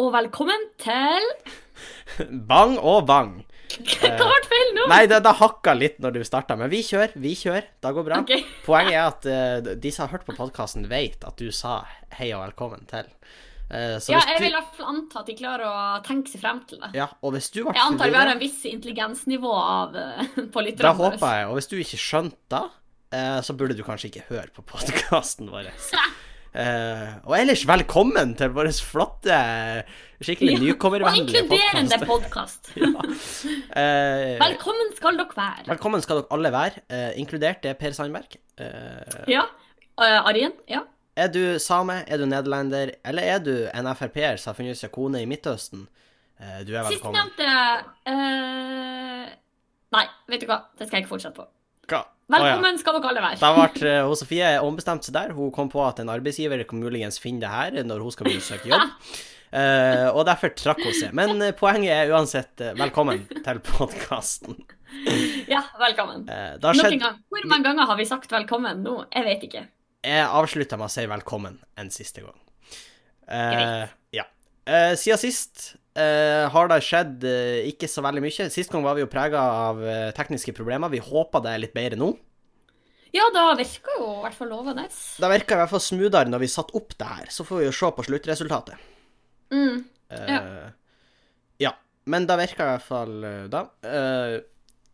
og velkommen til Bang og bang. Hva ble feil nå? Nei, det, det hakka litt når du starta, men vi kjører. Vi kjører. Det går bra. Okay. Poenget er at uh, de som har hørt på podkasten, vet at du sa hei og velkommen til. Uh, så Ja, jeg vil i hvert fall anta at de klarer å tenke seg frem til det. Ja, og hvis du ble Jeg antar vi har en viss intelligensnivå av, uh, på Det håper jeg. Og hvis du ikke skjønte det, så burde du kanskje ikke høre på podkasten vår. Eh, og ellers velkommen til vår flotte, skikkelig Og nykommervennlige inkluderende podkast. ja. uh, Velkommen skal dere være. velkommen skal dere alle være, uh, inkludert det Per Sandberg. Ja. Arjen? Ja. er du same, er du nederlender, eller er du en Frp-er som har funnet seg kone i Midtøsten? Du er velkommen. Sistnevnte uh, Nei, vet du hva, det skal jeg ikke fortsette på. Hva? Velkommen skal dere alle være. Da ble eh, hun Sofie ombestemt seg der. Hun kom på at en arbeidsgiver kan muligens finne det her når hun skal begynne å søke jobb. Uh, og derfor trakk hun seg. Men eh, poenget er uansett velkommen til podkasten. Ja, velkommen. Uh, skjedd. Hvor mange ganger har vi sagt velkommen nå? Jeg vet ikke. Jeg avslutta med å si velkommen en siste gang. Uh, ja. Siden sist eh, har det skjedd uh, ikke så veldig mye. Sist gang var vi jo prega av uh, tekniske problemer. Vi håper det er litt bedre nå. Ja, det virker jo i hvert fall lovende. Det virka i hvert fall smoothere når vi satte opp det her. Så får vi jo se på sluttresultatet. Mm. Ja. ja. Men det virka i hvert fall da.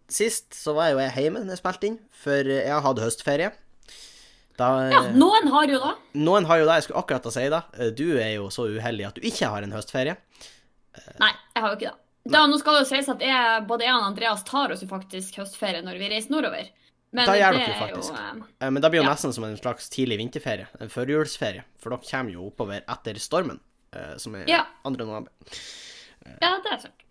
Sist så var jeg jo jeg hjemme når jeg spilte inn, for jeg hadde høstferie. Da, Ja, noen har jo da. Noen har jo det, jeg skulle akkurat å si det. Du er jo så uheldig at du ikke har en høstferie. Nei, jeg har jo ikke det. Da, nå skal det jo sies at jeg, både jeg og Andreas tar oss jo faktisk høstferie når vi reiser nordover. Men Da gjør det dere jo faktisk. Jo, Eh, Men det blir jo Ja. nesten som en slags tidlig vinterferie. En førjulsferie. For dere kommer jo oppover etter stormen, eh, som er Ja. 2. november. Ja, det er sant.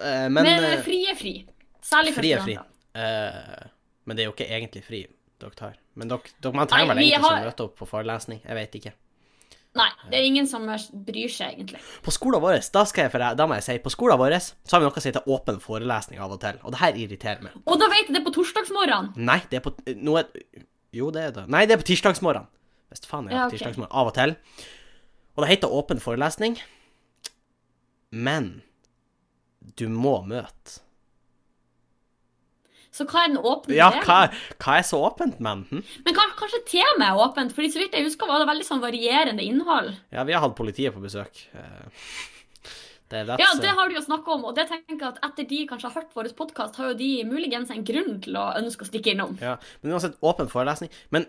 Eh, Men Men eh, eh, fri er fri. Særlig fri er fri. Eh, Men det er jo ikke egentlig fri dere tar. Men dere, dere man trenger vel egentlig har- ikke møte opp på forelesning. Jeg vet ikke. Nei, det er ingen som bryr seg, egentlig. På skolen vår, da, skal jeg, for deg- da må jeg si, på skolen vår så har vi noe som heter åpen forelesning av og til. Og det her irriterer meg. Og da vet jeg det er på torsdagsmorgenen. Nei, det er på noe Jo, det er det. Nei, det er på tirsdagsmorgen. Hvis faen er Ja, på tirsdagsmorgen. Av og til. Og det heter åpen forelesning. Men du må møte. Så hva er den åpne Ja, delen? hva, hva er så åpent, men? Hm? Men kan, kanskje temaet er åpent? Fordi så vidt jeg husker, var det veldig sånn varierende innhold. Ja, vi har hatt politiet på besøk. Eh, Det Ja, det har du jo snakka om, og det tenker jeg at etter de kanskje har hørt vår podkast, har jo de muligens en grunn til å ønske å stikke innom. Ja, men uansett, åpen forelesning. Men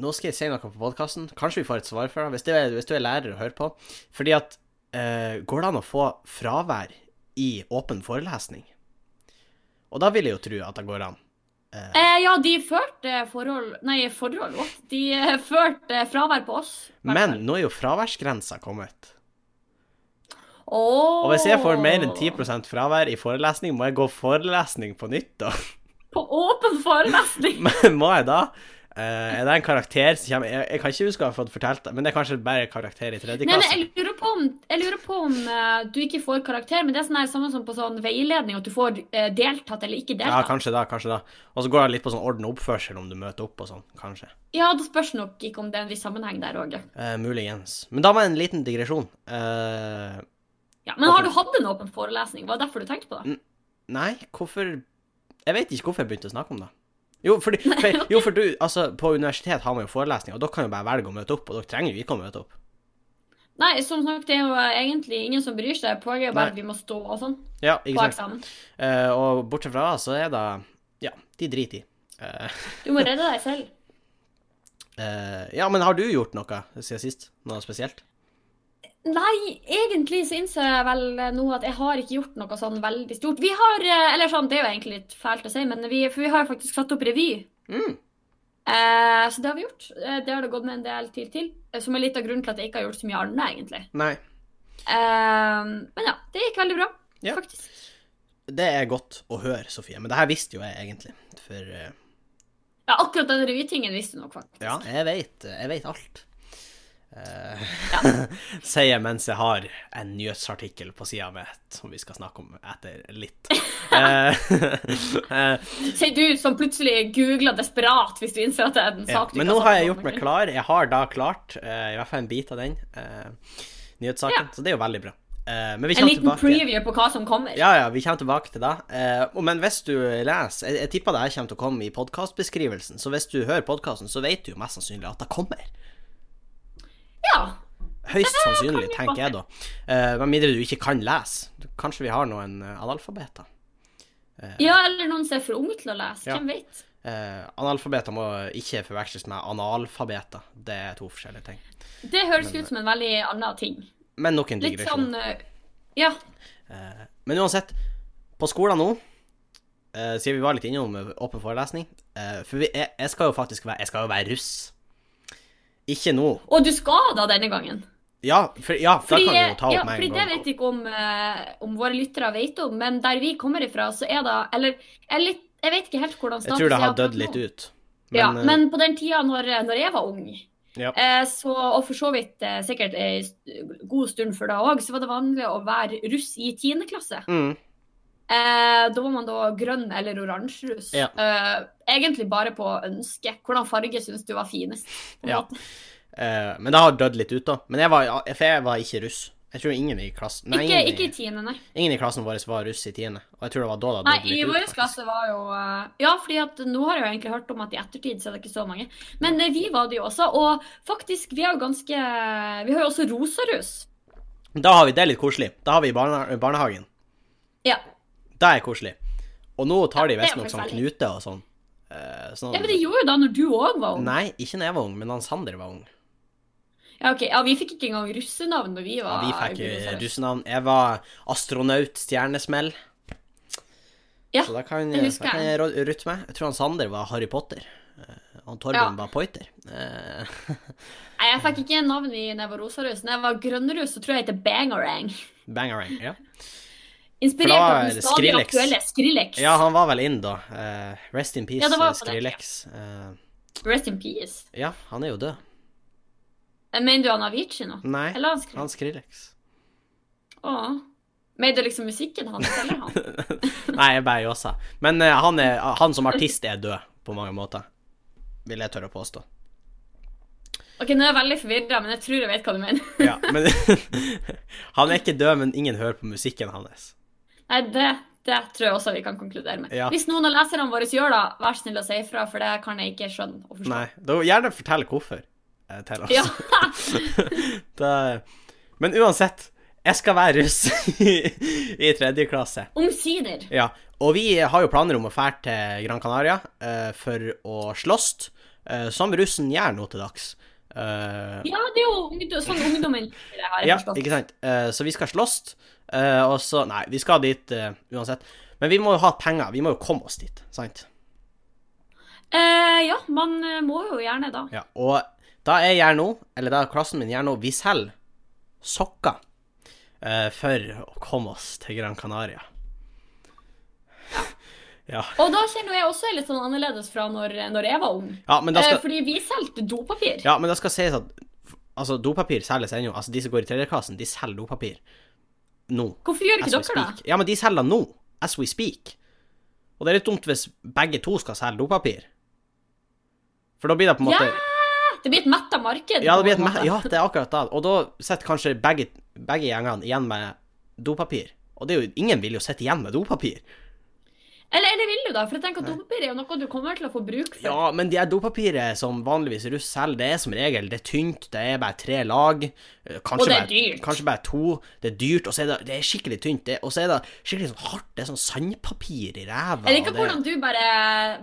nå skal jeg si noe på podkasten. Kanskje vi får et svar for det, hvis du er, hvis du er lærer og hører på. Fordi at eh, Går det an å få fravær i åpen forelesning? Og da vil jeg jo tro at det går an. Eh, ja, de førte forhold Nei, forhold, òg. De eh, førte fravær på oss. Men nå er jo fraværsgrensa kommet. Oh. Og hvis jeg får mer enn 10% fravær i forelesning, må jeg gå forelesning på nytt, da? På åpen forelesning! Men må jeg da? Eh, er det en karakter som kommer jeg, jeg kan ikke huske å ha fått fortalt det, men det er kanskje bare karakter i tredje Nei, men klasse? jeg lurer på om, lurer på om uh, du ikke får karakter, men det er sånn her samme som på sånn veiledning, at du får uh, deltatt eller ikke deltatt. Ja, kanskje da, kanskje da. Og så går det litt på sånn orden og oppførsel om du møter opp og sånn, kanskje. Ja, det spørs nok ikke om det er en viss sammenheng der òg. Uh, muligens. Men da var det en liten digresjon. Ja, men har du hatt en åpen forelesning? Var det derfor du tenkte på det? nei, hvorfor Jeg vet ikke hvorfor jeg begynte å snakke om det. Jo, fordi, for, jo, for du, altså, på universitet har man jo forelesning, og dere kan jo bare velge å møte opp, og dere trenger jo ikke å møte opp. Nei, som sagt, det er jo egentlig ingen som bryr seg. Poenget er bare at vi må stå og sånn Ja, på eksamen. Uh, og bortsett fra det, så er det Ja, de driter i. Uh. Du må redde deg selv. Uh, ja, men har du gjort noe siden sist? Noe spesielt? Nei, egentlig så innser jeg vel eh, nå at jeg har ikke gjort noe sånn veldig stort. Vi har eh, Eller sånn, det er jo egentlig litt fælt å si, men vi, for vi har jo faktisk satt opp revy. Mm. Eh, så det har vi gjort. Eh, det har det gått med en del tid til. Som er litt av grunnen til at jeg ikke har gjort så mye annet, egentlig. Nei. Eh, men ja, det gikk veldig bra, Ja. faktisk. Det er godt å høre, Sofie, men det her visste jo jeg egentlig. For eh, Ja, akkurat den revytingen visste du nok, faktisk. ja, jeg vet, jeg vet alt. Eh, Sier jeg mens jeg har en nyhetsartikkel på sida mi som vi skal snakke om etter litt. uh, Sier du som plutselig googler desperat hvis du innser at det er en ja. sak du Men nå har jeg gjort meg klar. Jeg har da klart i hvert fall en bit av den nyhetssaken, Ja. så det er jo veldig bra. Men vi En liten tilbake. preview på hva som kommer. Ja, ja, vi kommer tilbake til det. Men hvis du leser Jeg, jeg tipper det her kommer til å komme i podkastbeskrivelsen, så hvis du hører podkasten, så vet du jo mest sannsynlig at det kommer. Ja. Høyst sannsynlig, tenker jeg da. Uh, Med mindre du ikke kan lese. Kanskje vi har noen eh, analfabeter. ja, eller noen som er for unge til å lese. Ja. Hvem vet? Uh, analfabeter må ikke forveksles med analfabeter. Det er to forskjellige ting. Det høres ut som en veldig annen ting. Men nok en Litt digresjon. sånn eh, Ja. Uh, men uansett, på skolen nå, siden vi var litt innom åpen forelesning For vi, jeg, jeg skal jo faktisk være Jeg skal jo være russ. Ikke nå. Og du skal da denne gangen? Ja, for, ja, da Fordi, kan du jo ta ja, opp med fordi en det vet jeg ikke om, uh, om våre lyttere vet om, men der vi kommer ifra, så er det Eller jeg, er litt, jeg vet ikke helt hvordan Jeg tror det er har dødd litt ut. ut. ja, eh, men på den tida når, når jeg var ung, ja. eh, så, og for så vidt eh, sikkert en god stund før da òg, så var det vanlig å være russ i tiende klasse. Mm, Eh, da var man da grønn eller oransje rus. Ja. Eh, egentlig bare på ønske. Hvordan farge syns du var finest? Ja. eh, men det har dødd litt ut, da. Men jeg var, jeg var ikke russ. Jeg tror ingen i klassen Nei, Ikke, ingen, ikke i tiende, nei. ingen i klassen vår var russ i tiende. Og jeg tror det var da det Nei, i vår klasse var jo eh, Ja, fordi at nå har jeg jo egentlig hørt om at i ettertid så er det ikke så mange. Men eh, vi var det jo også. Og faktisk, vi har jo ganske Vi har jo også rosarus. Da har vi det er litt koselig. Da har vi barne, barnehagen. Ja. Det er koselig. Og nå tar de visstnok sånn knute og sånn. Eh, sånn ja, men det gjorde jo da når du òg var ung. Nei, ikke når jeg var ung, men han Sander var ung. Ja, ok. Ja, vi fikk ikke engang russenavn da vi var Ja, vi fikk eh, russenavn. Jeg var astronaut stjernesmell. Ja, Så da kan, jeg husker kan jeg. rutte meg. Jeg tror han Sander var Harry Potter. Og Han Torben Ja. var Poiter. Eh, Nei, jeg fikk ikke navn i når jeg var rosarus. Når jeg var grønnrus, så tror jeg jeg heter Bangarang. Bangarang. Ja. Inspirert av den stadig Skrillex. aktuelle Skrillex. ja, han var vel inn, da. Uh, rest in peace, Ja, det var eh, den Skrillex. Eh, Rest in peace. ja, han er jo død. Mener du han Avicii nå? Nei, Eller han Skrillex? han Skrillex. Åh. Mener du liksom musikken hans, eller han? Nei, jeg bare jåsa. Men uh, han, er, han som artist er død, på mange måter. Vil jeg tørre å påstå. Ok, nå er jeg veldig forvirra, men jeg tror jeg vet hva du mener. Ja, men Han er ikke død, men ingen hører på musikken hans. Nei, det, det tror jeg også vi kan konkludere med. Ja. Hvis noen av leserne våre gjør det, vær snill å si ifra, for det kan jeg ikke skjønne og forstå. Nei. Da Gjerne fortell hvorfor eh, til oss. Ja. da, men uansett, jeg skal være russ i, i tredje klasse. Omsider. Ja, og vi har jo planer om å fære til Gran Canaria eh, for å slåss, eh, som russen gjør nå til dags. Eh, Ja, det er jo ungdom, sånn ungdommen liker det, har jeg ja, forstått. ikke sant? Uh, så vi skal slåss, uh, og så Nei, vi skal dit uansett. Men vi må jo ha penger. Vi må jo komme oss dit, sant? Ja, man må jo gjerne da. Ja, og da jeg gjør nå, eller da klassen min gjør nå, vi selger sokker for å komme oss til Gran Canaria. Ja. Og da kjenner jeg også litt sånn annerledes fra når, når jeg var ung. Ja, men da Eh, skal, fordi vi solgte dopapir. ja, men da skal sies at altså, dopapir selges ennå. Altså, de som går i tredjeklassen, de selger dopapir nå. Hvorfor gjør ikke dere det? Ja, men de selger nå. As we speak. Og det er litt dumt hvis begge to skal selge dopapir. For da blir det på en måte Ja, Det blir et metta marked. Ja, det, ja, det er akkurat det. Og da sitter kanskje begge, begge gjengene igjen med dopapir. Og det er jo, ingen vil jo sitte igjen med dopapir. Eller, eller vil du da? For jeg tenker at dopapir er jo noe du kommer til å få bruk for. Ja, men de her dopapiret som vanligvis russ selger, det er som regel det er tynt, det er bare tre lag. eh, Kanskje Og det er bare, dyrt. Kanskje bare to. Det er dyrt, og så er det, det er skikkelig tynt. Og så er det skikkelig sånn hardt. Det er sånn sandpapir i ræva. Jeg liker hvordan du bare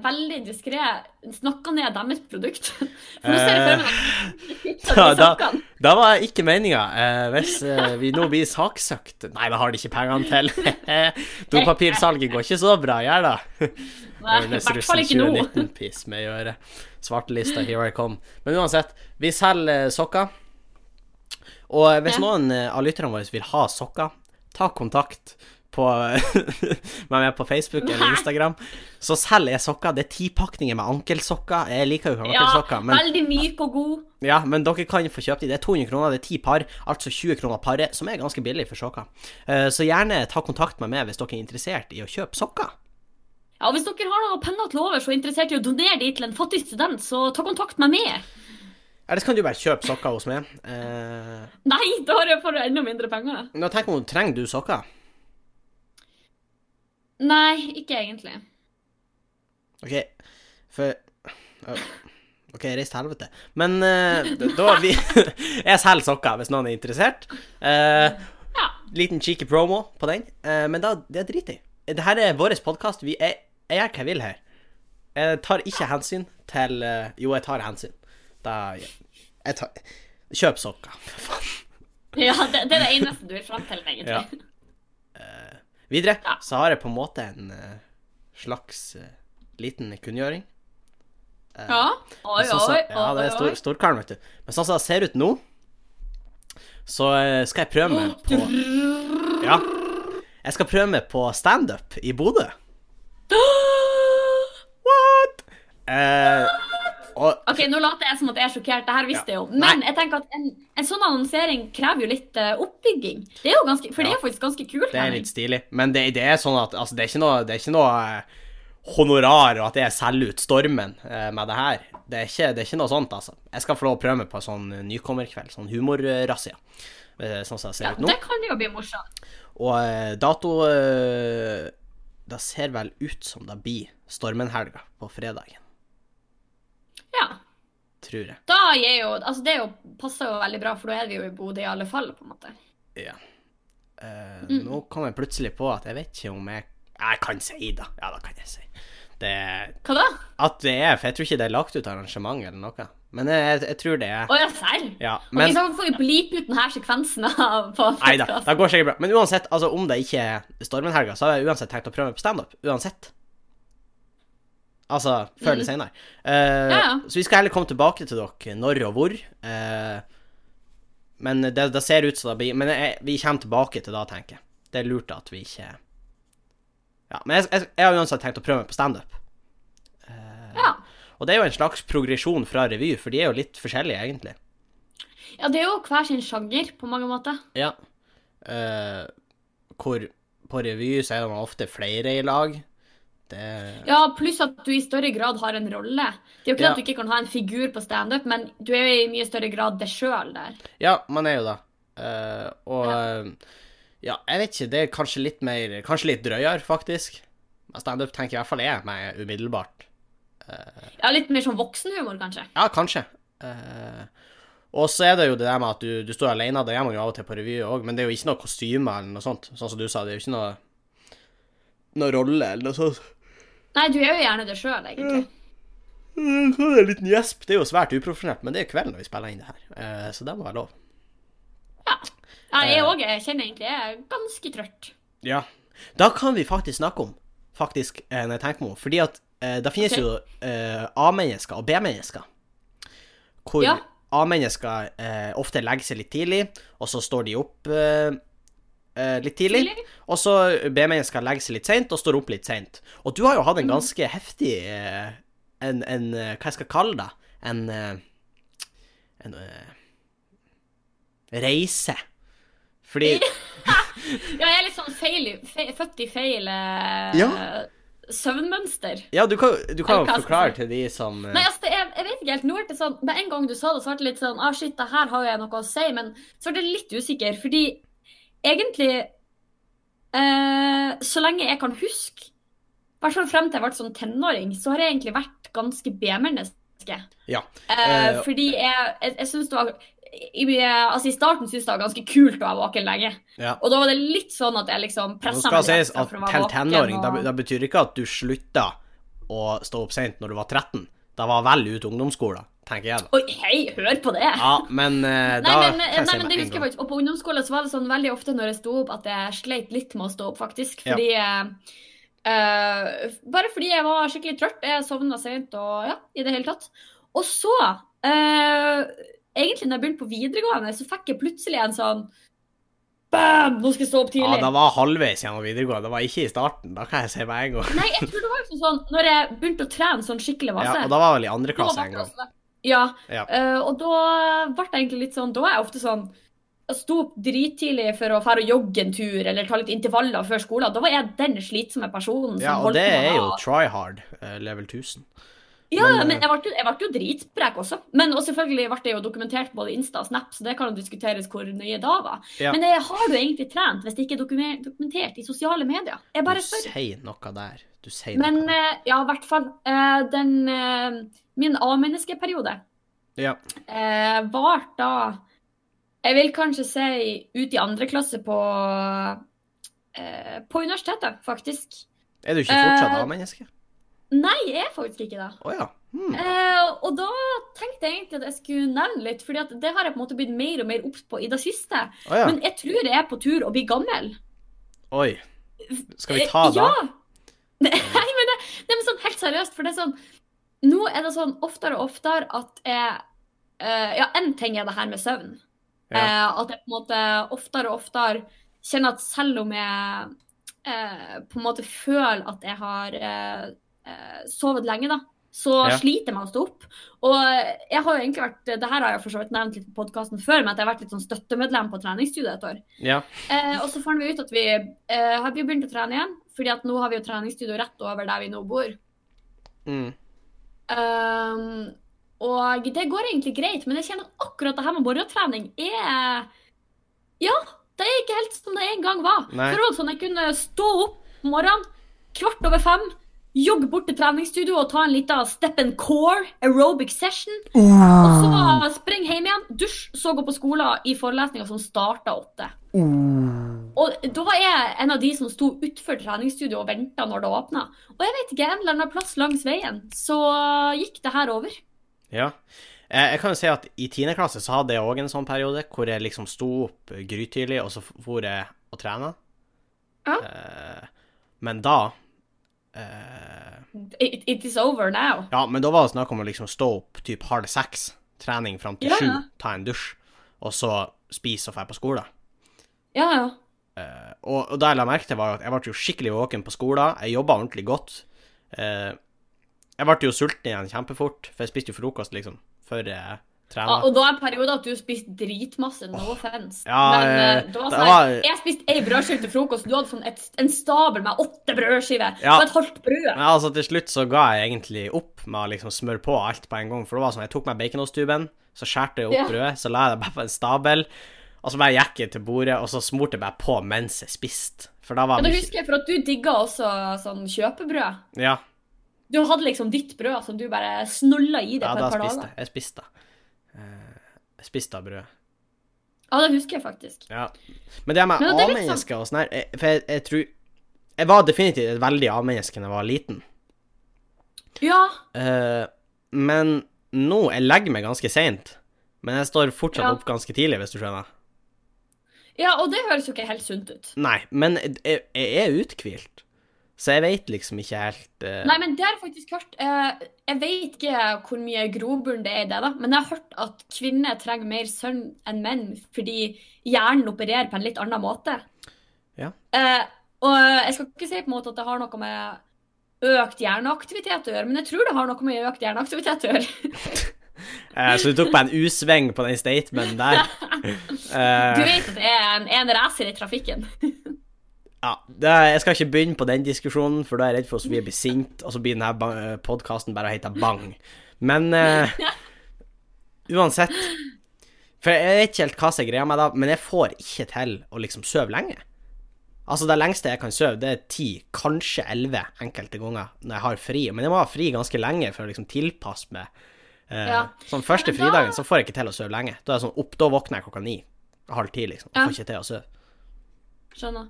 veldig diskré snakker ned deres produkt. For nå ser jeg for meg at da, da, da var ikke meninga. Eh, hvis eh, vi nå blir saksøkt Nei, det har de ikke pengene til. Dopapirsalget går ikke så bra, gjør hvert fall ikke nå. 2019-piss med i øret. Svartelista, here I come. Men uansett, vi selger eh, sokker. Og hvis Ja. noen eh, av lytterne våre vil ha sokker, ta kontakt på med meg på Facebook eller Instagram. Så selger jeg sokker. Det er ti pakninger med ankelsokker. Jeg liker jo ikke Ja, men veldig myk og god. ja, men dere kan få kjøpe de. Det er 200 kroner, det er ti par, altså 20 kroner paret, som er ganske billig for sokker. Eh, Så gjerne ta kontakt med meg hvis dere er interessert i å kjøpe sokker. Ja, og Hvis dere har noen penger til overs og er interessert i å donere de til en fattig student, så ta kontakt med meg. Ellers kan du bare kjøpe sokker hos meg. Eh, Nei, da har jeg- du enda mindre penger. nå tenk om, trenger du sokker? Nei, ikke egentlig. OK, for OK, reis til helvete. Men eh, da- vi Jeg selger sokker hvis noen er interessert. Eh, Ja. liten cheeky promo på den. Eh, men da, det driter jeg i. Dette er vår podkast. Jeg, jeg gjør hva jeg vil her. Jeg tar ikke hensyn til eh, Jo, jeg tar hensyn. Da Jeg tar Kjøp sokker, for faen. Ja, det, det er det eneste du vil fram til, egentlig. Ja. Uh, videre Ja. så har jeg på en måte en uh, slags uh, liten kunngjøring. Ja. Oi, sånn som- oi, ja, det er oi, stor, oi. storkaren, vet du. Men sånn som det ser ut nå, så skal jeg prøve meg på Ja. Jeg skal prøve meg på standup i Bodø. What? Eh, og OK, nå later jeg som at jeg er sjokkert. Det her visste Ja. jeg jo. Men Nei. jeg tenker at en, en sånn annonsering krever jo litt uh, oppbygging. Det er jo ganske, For det er faktisk ganske kult. det er litt stilig. Men det, det er sånn at altså, det er ikke noe, det er ikke noe uh, honorar og at jeg selger ut stormen uh, med det her. Det er, ikke, det er ikke noe sånt, altså. Jeg skal få lov å prøve meg på sånn eh, nykommerkveld. Sånn humorrazzia. Sånn som det ser Ja, ut nå. det kan jo bli morsomt. Og dato Det ser vel ut som det blir Stormenhelga på fredagen, Ja. tror jeg. Da gir jo Altså, det jo, passer jo veldig bra, for da er vi jo i Bodø i alle fall, på en måte. Ja. Eh, Mm. Nå kom jeg plutselig på at jeg vet ikke om jeg Jeg kan si det. Ja, det kan jeg si. Det Hva da? At det er For jeg tror ikke det er lagt ut arrangement eller noe. Men jeg, jeg tror det Å ja, serr? Ja. Men... okay, så får vi bleepe ut denne sekvensen av på Nei da, det går sikkert bra. Men uansett, altså om det ikke er Stormen-helga, så har jeg uansett tenkt å prøve meg på standup. Uansett. Altså før eller senere. Uh, Ja, ja. Så vi skal heller komme tilbake til dere når og hvor. Uh, men det, det ser ut som det blir Men jeg, vi kommer tilbake til det, tenker jeg. Det er lurt at vi ikke Ja. Men jeg, jeg, jeg har uansett tenkt å prøve meg på standup. Ja. Og det er jo en slags progresjon fra revy, for de er jo litt forskjellige, egentlig. ja, det er jo hver sin sjanger, på mange måter. Ja. Uh, hvor på revy så er det ofte flere i lag. Det Ja, pluss at du i større grad har en rolle. Det er jo ikke Ja. at du ikke kan ha en figur på standup, men du er jo i mye større grad deg sjøl der. Ja, man er jo det. Uh, og eh, ja, jeg vet ikke, det er kanskje litt mer Kanskje litt drøyere, faktisk. Standup tenker i hvert fall jeg meg umiddelbart. Ja, Litt mer sånn voksenhumor, kanskje. Ja, kanskje. Eh, og så er det jo det der med at du, du står alene, det gjør man jo av og til på revy òg, men det er jo ikke noe kostyme eller noe sånt, sånn som du sa. Det er jo ikke noe noe rolle eller noe sånt. Nei, du er jo gjerne det sjøl, egentlig. Ja. Så er det en liten gjesp. Det er jo svært uprofesjonelt, men det er jo kvelden når vi spiller inn det her, Eh, så det må være lov. Ja. ja jeg òg uh, kjenner egentlig jeg er ganske trøtt. Ja. Da kan vi faktisk snakke om, faktisk, eh, når jeg tenker meg om, fordi at eh, det finnes okay. jo eh, A-mennesker og B-mennesker. Hvor Ja. A-mennesker eh, ofte legger seg litt tidlig, og så står de opp eh, eh, litt tidlig. Tidlig. Og så B-mennesker legger seg litt seint og står opp litt seint. Og du har jo hatt en ganske heftig eh, en, en eh, Hva jeg skal kalle det? En eh, En eh, reise. Fordi Ja, jeg er litt sånn feil, feil, født i feil eh, Ja. Søvnmønster. Ja, du kan, du kan jo forklare til de som eh, Nei, altså, jeg, jeg vet ikke helt. Nå ble det sånn, Med en gang du sa det, så ble det litt sånn Ah, shit, det her har jo jeg noe å si. Men så ble det litt usikker, fordi egentlig eh, Så lenge jeg kan huske, i hvert fall frem til jeg ble sånn tenåring, så har jeg egentlig vært ganske B-menneske. Ja. Eh, Eh, fordi jeg, jeg, jeg synes det var i, altså I starten syntes jeg det var ganske kult å være våken lenge. ja. Og da var det litt sånn at jeg liksom pressa meg litt at til tenåring, og- da, betyr ikke at du slutta å stå opp seint når du var 13. Da var vel ut ungdomsskolen, tenker jeg. Oi, hei, hør på det! Ja, men eh, da Nei, men, nei, men det husker jeg faktisk. Og på ungdomsskolen så var det sånn veldig ofte når jeg sto opp, at jeg sleit litt med å stå opp, faktisk. Fordi ja. uh, Bare fordi jeg var skikkelig trøtt. Jeg sovna seint og ja, i det hele tatt. Og så, eh, egentlig når jeg begynte på videregående, så fikk jeg plutselig en sånn Bam! Nå skal jeg stå opp tidlig. Ja, det var halvveis gjennom videregående, det var ikke i starten. Da kan jeg si med en gang. Nei, jeg tror det var liksom sånn når jeg begynte å trene sånn skikkelig masse. Ja, og da var vel i andre klasse en gang. Ja, Ja. Uh, og da ble det egentlig litt sånn Da er jeg ofte sånn jeg sto opp drittidlig for å fære og jogge en tur eller ta litt intervaller før skolen. Da var jeg den slitsomme personen som ja, og det er jo try hard, eh, level 1000. Ja, Men, eh, jeg ble, jo- jeg ble jo dritsprek også. Men og selvfølgelig ble det jo dokumentert både Insta og Snap, så det kan jo diskuteres hvor nøye da var. Ja. Men jeg har du egentlig trent hvis det ikke er dokumentert i sosiale medier? Jeg bare Du spør. sier noe der. Du sier Men noe. Men ja, i hvert fall. eh, Den eh, Min A-menneskeperiode Ja. var da Jeg vil kanskje si ut i andre klasse på eh, På universitetet, faktisk. Er du ikke fortsatt eh, A-menneske? Nei, jeg er faktisk ikke det. Oh, ja. Hmm. Eh, og da tenkte jeg egentlig at jeg skulle nevne litt, fordi det har jeg på en måte blitt mer og mer obs på i det siste. Oh, ja. Men jeg tror jeg er på tur å bli gammel. Oi. Skal vi ta det? Ja. Nei, men det, det er sånn helt seriøst, for det er sånn Nå er det sånn oftere og oftere at jeg eh, Ja, én ting er det her med søvn. Ja. Eh, at jeg på en måte oftere og oftere kjenner at selv om jeg eh, på en måte føler at jeg har eh, eh, sovet lenge, da, så Ja. sliter man å stå opp. Og jeg har jo egentlig vært Det her har jeg for så vidt nevnt litt på podkasten før, men at jeg har vært litt sånn støttemedlem på treningsstudiet et år. Ja. Eh, og så fant vi ut at vi eh, har vi begynt å trene igjen, fordi at nå har vi jo treningsstudio rett over der vi nå bor. Mm. Um, og det går egentlig greit, men jeg kjenner at akkurat det her med morgentrening er Ja, det er ikke helt som det en gang var. Nei. Før var det sånn jeg kunne stå opp om morgenen, kvart over fem, jogge bort til treningsstudio og ta en liten step and core aerobic session. Og så springe hjem igjen, dusj, så gå på skolen i forelesninga som starta åtte. Og da var jeg en av de som sto utenfor treningsstudioet og venta når det åpna. Og jeg vet ikke, en eller annen plass langs veien så gikk det her over. Ja. Eh, Jeg kan jo si at i 10. klasse så hadde jeg òg en sånn periode hvor jeg liksom sto opp grytidlig, og så for jeg og trena. Ja. Eh, men da eh, It, it is over now. Ja, men da var det snakk om å liksom stå opp typ halv seks, trening fram til Ja, sju, ja. ta en dusj, og så spise og dra på skolen. Ja, ja. Uh, og, og det jeg la merke til, var at jeg ble jo skikkelig våken på skolen. Jeg jobba ordentlig godt. Uh, jeg ble jo sulten igjen kjempefort, for jeg spiste jo frokost, liksom, før Ja, og da en periode at du spiste dritmasse. No offense. Ja, Men eh, det var sånn var- Jeg spiste ei brødskive til frokost, du hadde sånn et, en stabel med åtte brødskiver. Ja. Og et halvt brød. Men altså, til slutt så ga jeg egentlig opp med å liksom smøre på alt på en gang. For det var sånn, jeg tok meg baconosttuben, så skjærte jeg opp Ja. brødet, så la jeg det bare på en stabel, og så bare gikk jeg til bordet, og så smurte jeg bare på mens jeg spiste. For da var Ja, det husker jeg, for at du digga også sånn kjøpebrød. Ja, Du hadde liksom ditt brød som du bare snulla i deg ja på et par dager. jeg. da spiste. jeg. Jeg spiste av brød. Ja, det husker jeg faktisk. Ja. Men det med Men det er litt A-mennesker og sånn her For jeg, jeg tror Jeg var definitivt et veldig A-menneske da jeg var liten. Ja, Eh, men nå Jeg legger meg ganske seint. Men jeg står fortsatt Ja. opp ganske tidlig, hvis du skjønner. ja, og det høres jo ikke helt sunt ut. Nei, men jeg, jeg er uthvilt. Så jeg vet liksom ikke helt uh... Nei, men det har jeg faktisk hørt. Uh, jeg vet ikke hvor mye grobunn det er i det, da, men jeg har hørt at kvinner trenger mer søvn enn menn fordi hjernen opererer på en litt annen måte. Ja. Uh, og jeg skal ikke si på en måte at det har noe med økt hjerneaktivitet å gjøre, men jeg tror det har noe med økt hjerneaktivitet å gjøre. Så du tok på en U-sving på den statementen der. Du vet at det er en, en racer i trafikken. ja, det, jeg skal ikke begynne på den diskusjonen, for da er jeg redd for at vi blir sint, og så blir denne podkasten bare å hete Bang. Men eh, uansett For jeg vet ikke helt hva som er greia med det, men jeg får ikke til å liksom sove lenge. Altså, det lengste jeg kan sove, det er ti, kanskje elleve enkelte ganger når jeg har fri. Men jeg må ha fri ganske lenge for å liksom tilpasse meg. Eh, Ja. Sånn første Ja, da- fridagen så får jeg ikke til å sove lenge. Da er jeg sånn opp, da våkner jeg klokka ni. Halv ti, liksom. Jeg får ikke til å sove. Skjønner.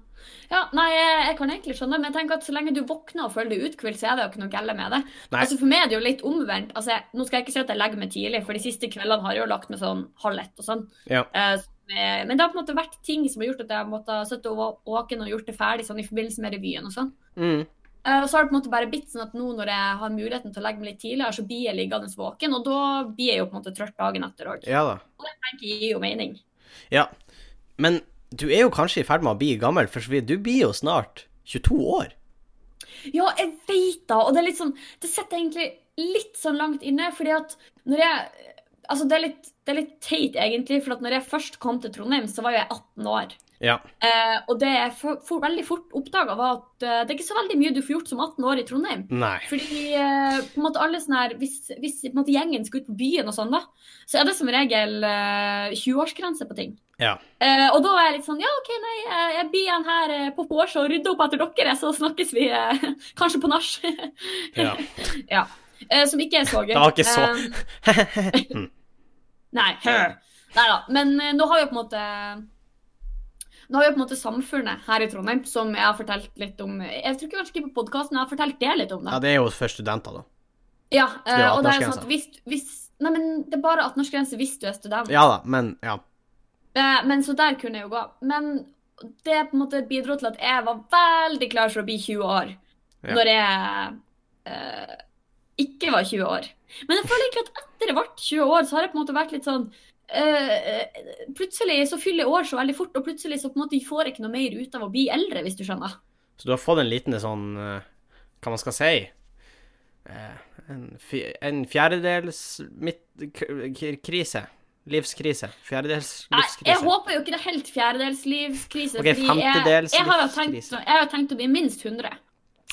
Ja, nei, jeg, kan egentlig skjønne, men jeg tenker at så lenge du våkner og føler deg uthvilt, så er det jo ikke noe galt med det. Nei. Altså For meg er det jo litt omvendt. Altså, jeg, Nå skal jeg ikke si at jeg legger meg tidlig, for de siste kveldene har jeg jo lagt meg sånn halv ett og sånn. Ja. Uh, men det har på en måte vært ting som har gjort at jeg har måttet sitte våken og gjort det ferdig sånn i forbindelse med revyen og sånn. Mm. Uh, og så har det på en måte bare blitt sånn at nå når jeg har muligheten til å legge meg litt tidligere, så blir jeg liggende våken, og da blir jeg jo på en måte trøtt dagen etter òg. Ja da. Og det tenker jeg gir jo mening. Ja. Men du er jo kanskje i ferd med å bli gammel, for. Du blir jo snart 22 år. Ja, jeg vet da, og det er litt sånn Det sitter egentlig litt sånn langt inne, fordi at når jeg Altså, det er litt det er litt teit, egentlig. For når jeg først kom til Trondheim, så var jo jeg 18 år. Ja. Eh, og det jeg for, for veldig fort oppdaga, var at eh, det er ikke så veldig mye du får gjort som 18 år i Trondheim. Nei. Fordi eh, på en måte alle sånne her, hvis, hvis måte gjengen skal ut på byen og sånn, da, så er det som regel eh, 20-årsgrense på ting. Ja. Eh, og da er jeg litt sånn Ja, OK, nei, jeg, blir igjen her eh, på vors og rydder opp etter dere, så snakkes vi eh, kanskje på nach. ja. ja. Eh, som ikke er så gøy. Det var ikke så Eh, nei. Nei da. Men eh, nå har jo på en måte nå har jo på en måte Samfunnet her i Trondheim, som jeg har fortalt litt om Jeg tror ikke kanskje ikke på podkasten, jeg har fortalt det litt om det. Ja, det er jo for studenter, da. Ja, eh, og det er 18-årsgrense. sånn at hvis, hvis Nei, men det er bare 18-årsgrense hvis du er student. Ja da, men ja. Eh, Men så der kunne jeg jo gå. Men det på en måte bidro til at jeg var veldig klar for å bli 20 år. Ja. Når jeg eh, ikke var 20 år. Men jeg føler egentlig at etter jeg ble 20 år, så har jeg på en måte vært litt sånn øh, Plutselig så fyller år så veldig fort, og plutselig så på en måte får jeg ikke noe mer ut av å bli eldre, hvis du skjønner. Så du har fått en liten sånn eh, Hva man skal si En, en fjerdedels krise. Livskrise. Fjerdedels livskrise. jeg håper jo ikke det er helt fjerdedelslivskrise. Ok, fordi jeg, jeg, har tenkt, jeg har tenkt å bli minst 100.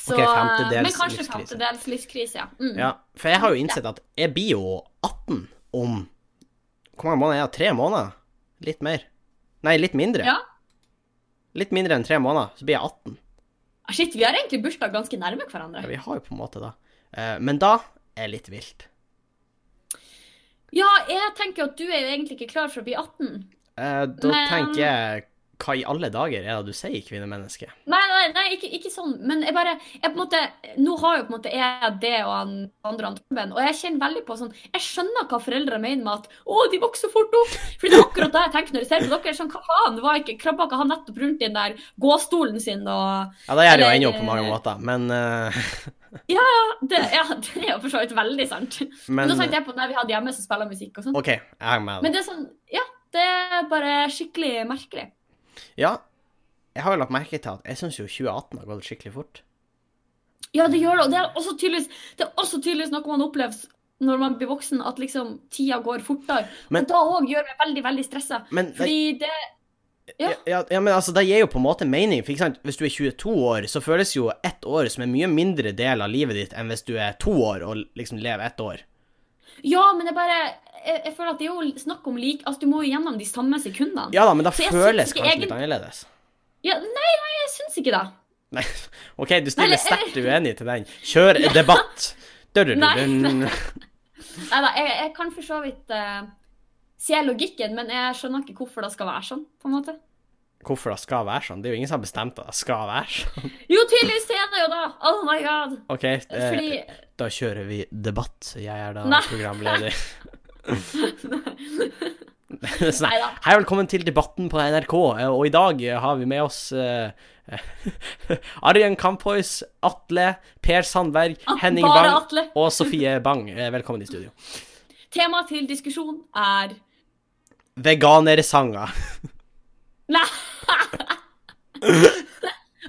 Så, Ok, femtedels men kanskje livskrise. femtedels livskrise, ja. Mm. Ja, for jeg har jo innsett at jeg blir jo 18 om Hvor mange måneder er det? Tre måneder? Litt mer? Nei, litt mindre. Ja. Litt mindre enn tre måneder, så blir jeg 18. Ah, Shit, vi har egentlig bursdag ganske nærme hverandre. Ja, vi har jo på en måte da. Eh, men da er litt vilt. Ja, jeg tenker at du er jo egentlig ikke klar for å bli 18. Eh, da Men- tenker jeg Hva i alle dager er det du sier, kvinnemenneske? Nei, nei, nei ikke, ikke sånn. Men jeg bare jeg på en måte, Nå har jo på en måte jeg det og han andre Torben, og jeg kjenner veldig på sånn Jeg skjønner hva foreldre mener med at 'Å, de vokser fort opp'. For det er akkurat det jeg tenker når jeg ser på dere. Sånn, hva faen, var ikke Krabba ikke han nettopp rundt i den der gåstolen sin og Ja, det gjør det jo ennå på mange måter, men ja, det, Ja, det er jo for så vidt veldig sant. Men, Men nå tenkte jeg på når vi hadde hjemme som spiller musikk og sånn. OK, jeg er med. Men det er sånn Ja, det er bare skikkelig merkelig. Ja, jeg har jo lagt merke til at jeg syns jo 2018 har gått skikkelig fort. Ja, det gjør det. Og det er også tydeligvis, det er også tydeligvis noe man opplever når man blir voksen, at liksom tida går fortere. Men- og da òg gjør meg veldig, veldig stressa. Det- Fordi det Ja. Ja, ja, men altså, det gir jo på en måte mening. For sant? Hvis du er 22 år, så føles jo ett år som en mye mindre del av livet ditt enn hvis du er to år og liksom lever ett år. Ja, men er bare jeg, jeg føler at det er jo snakk om lik Altså, du må jo gjennom de samme sekundene. Ja da, men da føles kanskje egen- litt annerledes. Ja, nei, nei, jeg syns ikke det. Nei, OK, du stiller sterkt uenig til den. Kjør debatt! Dør, dør, dør, Nei, Nei da, jeg, jeg kan for så vidt uh, se logikken, men jeg skjønner ikke hvorfor det skal være sånn, på en måte. Hvorfor det skal være sånn? Det er jo ingen som har bestemt at det skal være sånn. Jo, tydeligvis er det jo da. Oh my god. OK, det, Fordi da kjører vi debatt. Jeg er da Nei. programleder. Så nei, da Hei, velkommen til Debatten på NRK, eh, og i dag har vi med oss uh, Arjen Kampois, Atle, Per Sandberg, At, Henning Bang Atle. og Sofie Bang. Eh, Velkommen i studio. Temaet til diskusjon er Veganersanger. Nei!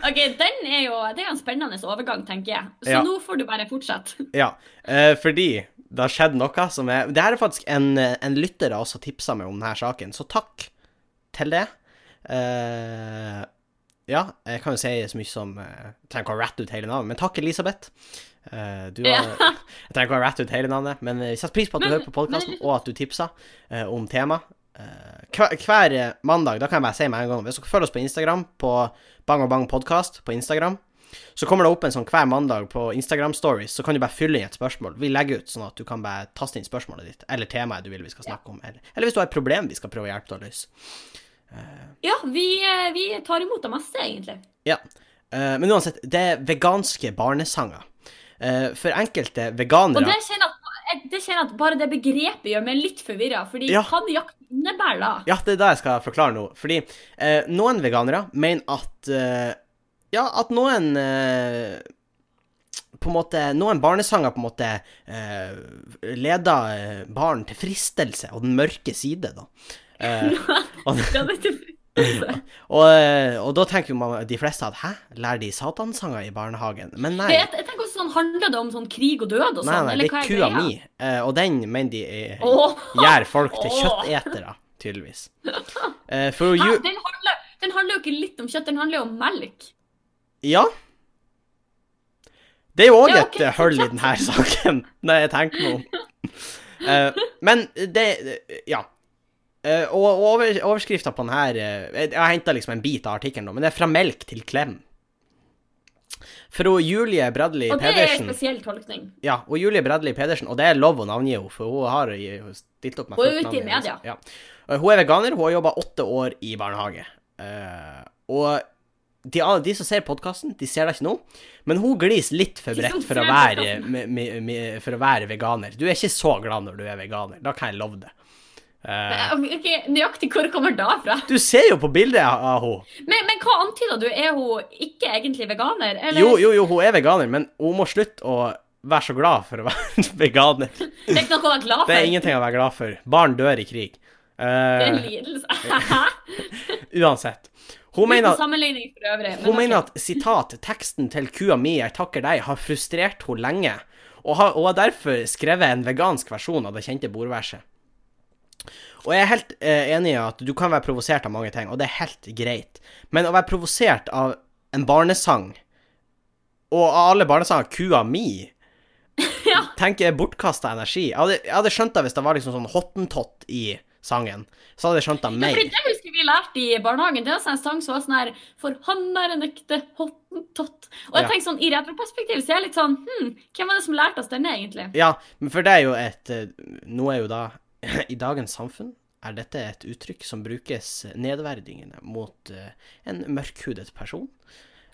OK, den er jo Det er en spennende overgang, tenker jeg. Så Ja. nå får du bare fortsette. Ja, eh, fordi det har skjedd noe som er Det her er faktisk en, en lytter av oss tipsa meg om denne saken, så takk til det. Eh, ja, jeg kan jo si så mye som eh, Jeg trenger ikke å ratte ut hele navnet, men takk, Elisabeth. Uh, du har, Ja. Jeg trenger ikke å ratte ut hele navnet, men jeg setter pris på at du Men- hører på podkasten, og at du tipsa uh, om tema. Eh, hver, hver mandag, da kan jeg bare si med en gang Hvis dere følger oss på Instagram, på Bang og Bang Podcast på Instagram, så kommer det opp en sånn hver mandag på Instagram Stories, så kan du bare fylle inn et spørsmål. Vi legger ut sånn at du kan bare taste inn spørsmålet ditt, eller temaet du vil vi skal snakke om, eller, eller hvis du har et problem vi skal prøve å hjelpe deg å løse. Ja, vi, eh, vi tar imot det meste, egentlig. Ja. Uh, men uansett, det er veganske barnesanger. Uh, for enkelte veganere Og det kjenner det kjenner jeg at bare det begrepet gjør meg litt forvirra. Fordi Ja. hva jakt innebærer da? Ja, det er det jeg skal forklare nå. Fordi eh, noen veganere mener at eh, Ja, at noen eh, På en måte Noen barnesanger på en måte eh, leder eh, barn til fristelse og den mørke side, da. Eh, og, og, og da tenker man, de fleste at hæ, lærer de satansanger i barnehagen? Men nei. jeg, jeg sånn handler det om sånn krig og død og sånn? Nei, nei, det er kua mi, eh, og den mener de oh! Gjør folk til kjøttetere, tydeligvis. Uh, For Hæ? ju... Den handler, den handler jo ikke litt om kjøtt, den handler jo om melk. Ja. Det er jo òg et hull i denne saken, når jeg tenker meg om. Uh, men det Ja. Uh, og over, overskrifta på denne Jeg har henta liksom en bit av artikkelen, men det er 'Fra melk til klem'. For Julie Bradley Pedersen Og det er en spesiell tolkning. Ja, og Julie Bradley Pedersen, og det er lov å navngi henne, for hun har stilt opp med Hun er ute i media. Ja. Hun er veganer, hun har jobba åtte år i barnehage. Uh, og de, de som ser podkasten, de ser deg ikke nå, men hun gliser litt for bredt for for å være veganer. Du er ikke så glad når du er veganer, da kan jeg love det. Eh, Ok, Nøyaktig hvor kommer det fra? du ser jo på bildet av henne. Men, men hva antyder du? Er hun ikke egentlig veganer? Eller? Jo, jo, jo, hun er veganer, men hun må slutte å være så glad for å være veganer. Det er ikke noe å være glad for. Det er ingenting å være glad for. Barn dør i krig. Det er en Eh, lidelse. uansett. Hun mener, for øvrig. men hun mener at sitat, teksten til kua mi, jeg takker deg, har frustrert henne lenge, og har, og har derfor skrevet en vegansk versjon av det kjente bordverset. Og jeg er helt eh, enig i at du kan være provosert av mange ting, og det er helt greit. Men å være provosert av en barnesang, og av alle barnesanger kua mi, Ja. tenker jeg bortkasta energi. Jeg hadde, jeg hadde skjønt det hvis det var liksom sånn hottentott i sangen. Så hadde jeg skjønt det Ja, for det husker vi lærte i barnehagen. Det var en sang som var sånn her For han er en ekte hottentott. Og jeg Ja. tenker sånn, i retroperspektiv så er jeg litt sånn Hm, hvem var det som lærte oss denne, egentlig? Ja, men for det er jo et eh, Nå er jo da I dagens samfunn er dette et uttrykk som brukes nedverdigende mot eh, en mørkhudet person.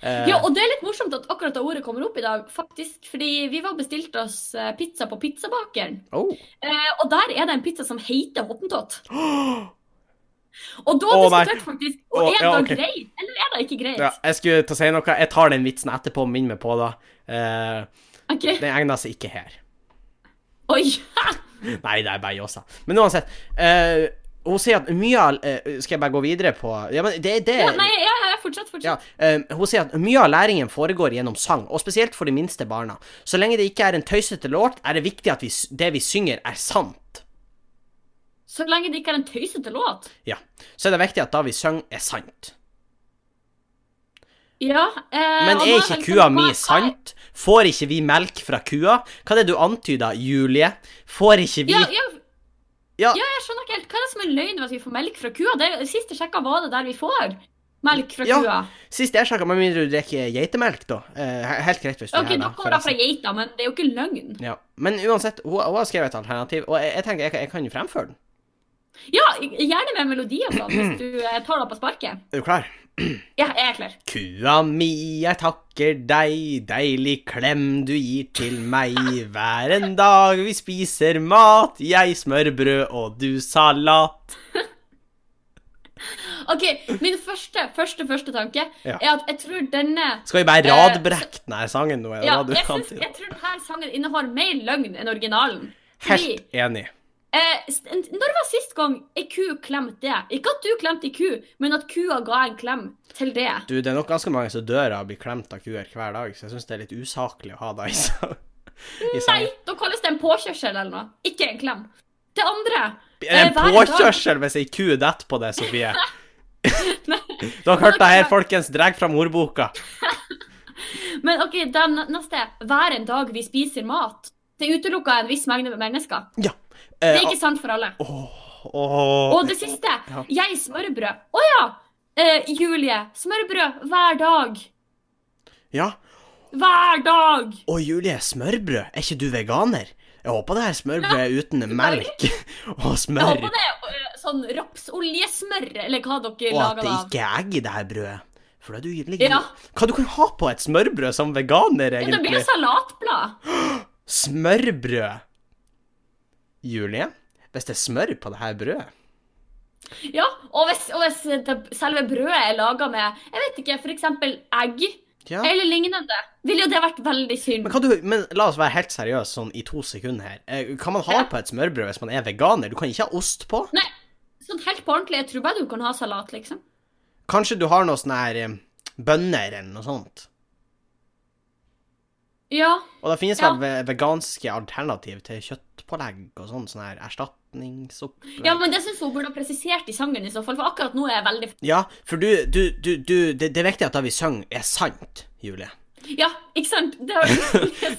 Eh, Ja, og det er litt morsomt at akkurat det ordet kommer opp i dag, faktisk. Fordi vi var bestilt oss eh, pizza på Pizzabakeren. oh. Og der er det en pizza som heter hottentott. Og da oh, diskuterte faktisk Og oh, er det ja, ok. greit, eller er det ikke greit? Ja, jeg skulle til å si noe. Jeg tar den vitsen etterpå, minn meg på det. Uh, okay. den egner seg ikke her. Oi! Nei, det er bare Jåsa. Men uansett. Uh, hun sier at mye av uh, Skal jeg bare gå videre på Ja, men det, det Ja, nei, ja, ja, fortsatt, fortsatt. Ja, uh, Hun sier at mye av læringen foregår gjennom sang, og spesielt for de minste barna. Så lenge det ikke er en tøysete låt, er det viktig at vi, det vi synger, er sant. Så lenge det ikke er en tøysete låt. Ja. Så er det viktig at da vi synger, er sant. Ja, eh, Men er ikke kua mi sant? Får ikke vi melk fra kua? Hva er det du antyder, Julie? Får ikke vi Ja, ja, Ja. ja, jeg skjønner ikke helt. Hva er det som er løgn ved at vi får melk fra kua? Det, sist jeg sjekka, var det der vi får melk fra Ja. kua. Sist jeg sjekka, med mindre du drikker geitemelk, da. Eh, helt greit hvis du er her da fra geita, men det er jo ikke løgn. Ja. Men uansett, hun, hun har skrevet et alternativ, og jeg, jeg tenker jeg, kan- jeg kan jo fremføre den. Ja, gjerne med melodi og sånn, hvis du eh, tar det på sparket. Er du klar? Ja, jeg er klar. Kua mi, jeg takker deg, deilig klem du gir til meg. Hver en dag vi spiser mat, jeg smørbrød og du salat. OK, min første, første, første tanke Ja. er at jeg tror denne Skal vi bare Eh, radbrekke denne sangen nå? Ja, jeg, synes, jeg tror denne sangen innehar mer løgn enn originalen. Helt enig. Eh, når var sist gang ei ku klemte det? Ikke at du klemte ei ku, men at kua ga en klem til det. Du, det er nok ganske mange som dør av å bli klemt av kuer hver dag, så jeg syns det er litt usaklig å ha deg i i Nei, da kalles det en påkjørsel eller noe. Ikke en klem. Det andre Er en eh, påkjørsel dag- hvis ei ku detter på det, Sofie? Du har hørt det her, folkens. Dreg fram ordboka. Men OK, den neste. Hver en dag vi spiser mat. Det utelukker en viss mengde mennesker. Ja. Det Eh, er ikke sant for alle. Og det siste. Jeg smørbrød. Å ja! Eh, Julie. Smørbrød hver dag. Ja. Hver dag! Å, Julie, smørbrød. Er ikke du veganer? Jeg håper det er smørbrød er uten melk og Jeg håper det er eh, sånn rapsoljesmør, eller hva dere Og av. Åh, det det ikke er egg i det her brødet. For da er du ligger Ja. Hva du kan ha på et smørbrød som veganer, egentlig? Ja, det blir salatblad. Smørbrød. Julie, hvis det er smør på det her brødet Ja, og hvis, og hvis det, selve brødet er laga med jeg vet ikke, f.eks. egg Ja. eller lignende, ville jo det vært veldig synd. Men, kan du, men la oss være helt seriøse sånn i to sekunder her. Eh, Kan man ha Ja. på et smørbrød hvis man er veganer? Du kan ikke ha ost på? Nei, sånn helt på ordentlig, jeg tror bare du kan ha salat, liksom. Kanskje du har noe sånn her eh, bønner eller noe sånt? Ja. Og det finnes vel ve- veganske alternativ til kjøttpålegg og sånn, sånn her erstatningsopplegg. ja, men det syns hun burde ha presisert i sangen i så fall, for akkurat nå er jeg veldig Ja, for du, du, du, du det, det er viktig at det vi synger, er sant, Julie. Ja, ikke sant? Det var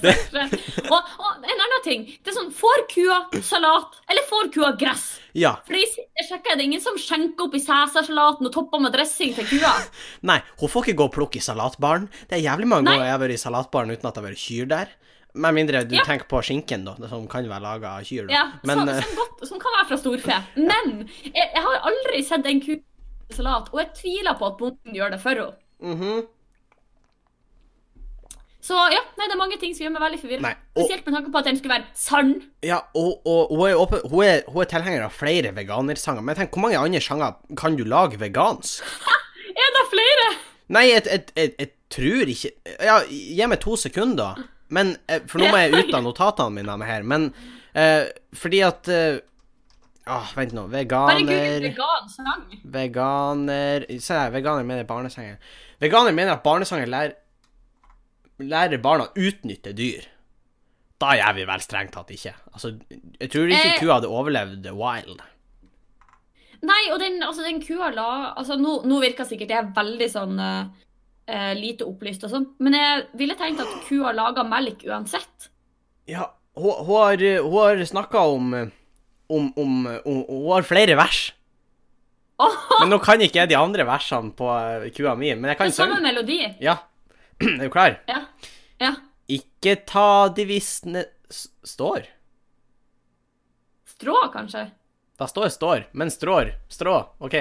det. Og, og en annen ting. Det er sånn Får kua salat, eller får kua gress? Ja. For jeg sjekket, det er ingen som skjenker opp i cæsarsalaten og topper med dressing til kua. Nei, hun får ikke gå og plukke i salatbaren. Det er jævlig mange Nei. ganger jeg har vært i salatbaren uten at det har vært kyr der. Med mindre du Ja. tenker på skinken, da, som kan være laga av kyr. Da. Ja, Men som, eh, som, godt, som kan være fra storfe. Men jeg, jeg har aldri sett en ku salat, og jeg tviler på at bonden gjør det for henne. mhm. Så ja, nei, det er mange ting som gjør meg veldig forvirra. Spesielt med tanke på at den skulle være sann. Ja, og, og hun, er åpen, hun, er, hun er tilhenger av flere veganersanger. Men tenk, hvor mange andre sanger kan du lage vegansk? Er det flere? Nei, jeg, jeg, jeg, jeg tror ikke Ja, gi meg to sekunder. Men, eh, For nå må jeg ut av notatene mine her. Men eh, fordi at eh, ah, Vent nå. Veganer vegan sang. Veganer Se her, veganer mener barnesanger. Veganer mener at barnesanger lærer lærer barna å utnytte dyr. Da gjør vi vel strengt tatt ikke. Altså, jeg tror ikke Eh. kua hadde overlevd wild. Nei, og den, altså, den kua la altså, Nå, nå virker sikkert jeg veldig sånn eh, eh, lite opplyst og sånn, men jeg ville tenkt at kua laga melk uansett. Ja, hun, hun har, hun har snakka om, om, om, om Hun har flere vers. Men nå kan ikke jeg de andre versene på kua mi. Men jeg det kan er samme melodi. Ja. Er du klar? Ja. ja. Ikke ta de visne Står? Strå, kanskje? Da står står, men strår. Strå. OK.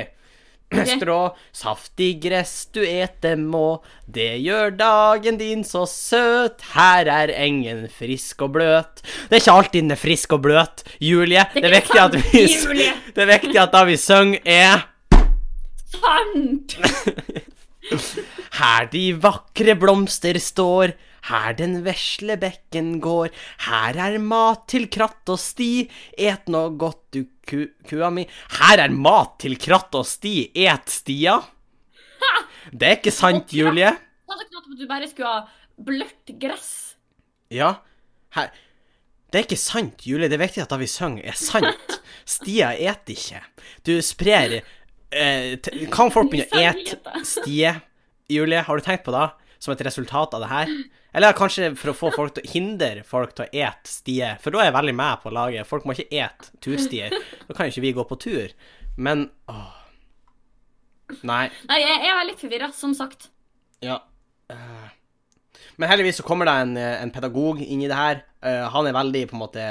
Strå, saftig gress du et dem må, det gjør dagen din så søt. Her er engen frisk og bløt. Det er ikke alltid den er frisk og bløt, Julie. Det er, viktig at vi. Det er viktig at da vi synger, er Sant! Her de vakre blomster står, her den vesle bekken går, her er mat til kratt og sti, et nå godt du ku, kua mi. Her er mat til kratt og sti, et stia. Det er ikke sant. Julie. Du bare skulle ha blørt gress. Ja, her Det er ikke sant, Julie. Det er viktig at det vi synger, er sant. Stia et ikke. Du sprer eh, Kan folk begynne å et stie, Julie? Har du tenkt på det som et resultat av det her? Eller kanskje for å få folk til å hindre folk til å et stier, For da er jeg veldig med på laget. Folk må ikke et turstier. Da kan jo ikke vi gå på tur. Men åh. Nei. Nei, jeg, jeg er litt forvirra, som sagt. Ja. eh, Men heldigvis så kommer det en, eh, en pedagog inn i det her. Eh, han er veldig på en måte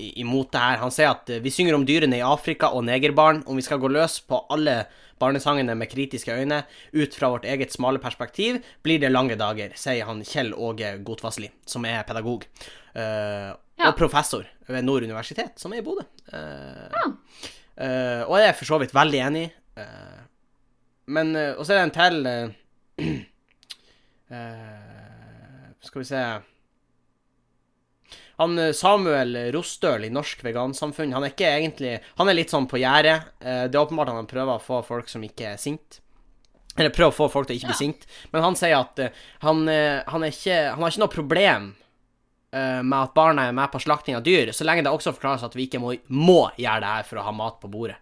imot det her. Han sier at vi synger om dyrene i Afrika og negerbarn. Om vi skal gå løs på alle barnesangene med kritiske øyne ut fra vårt eget smale perspektiv, blir det lange dager, sier han Kjell Åge Godtvassli, som er pedagog. Uh, Ja. Og professor ved Nord universitet, som er i Bodø. Uh, ja. uh, og jeg er for så vidt veldig enig. men Og så er det en til Skal vi se Han eh, Samuel Rostøl i Norsk Vegansamfunn, han er ikke egentlig Han er litt sånn på gjerdet. Eh, det er åpenbart han prøver å få folk som ikke er sint Eller prøver å få folk til å ikke bli Ja. sint. Men han sier at eh, han, han er ikke Han har ikke noe problem med at barna er med på slakting av dyr, så lenge det også forklares at vi ikke må, må gjøre det her for å ha mat på bordet.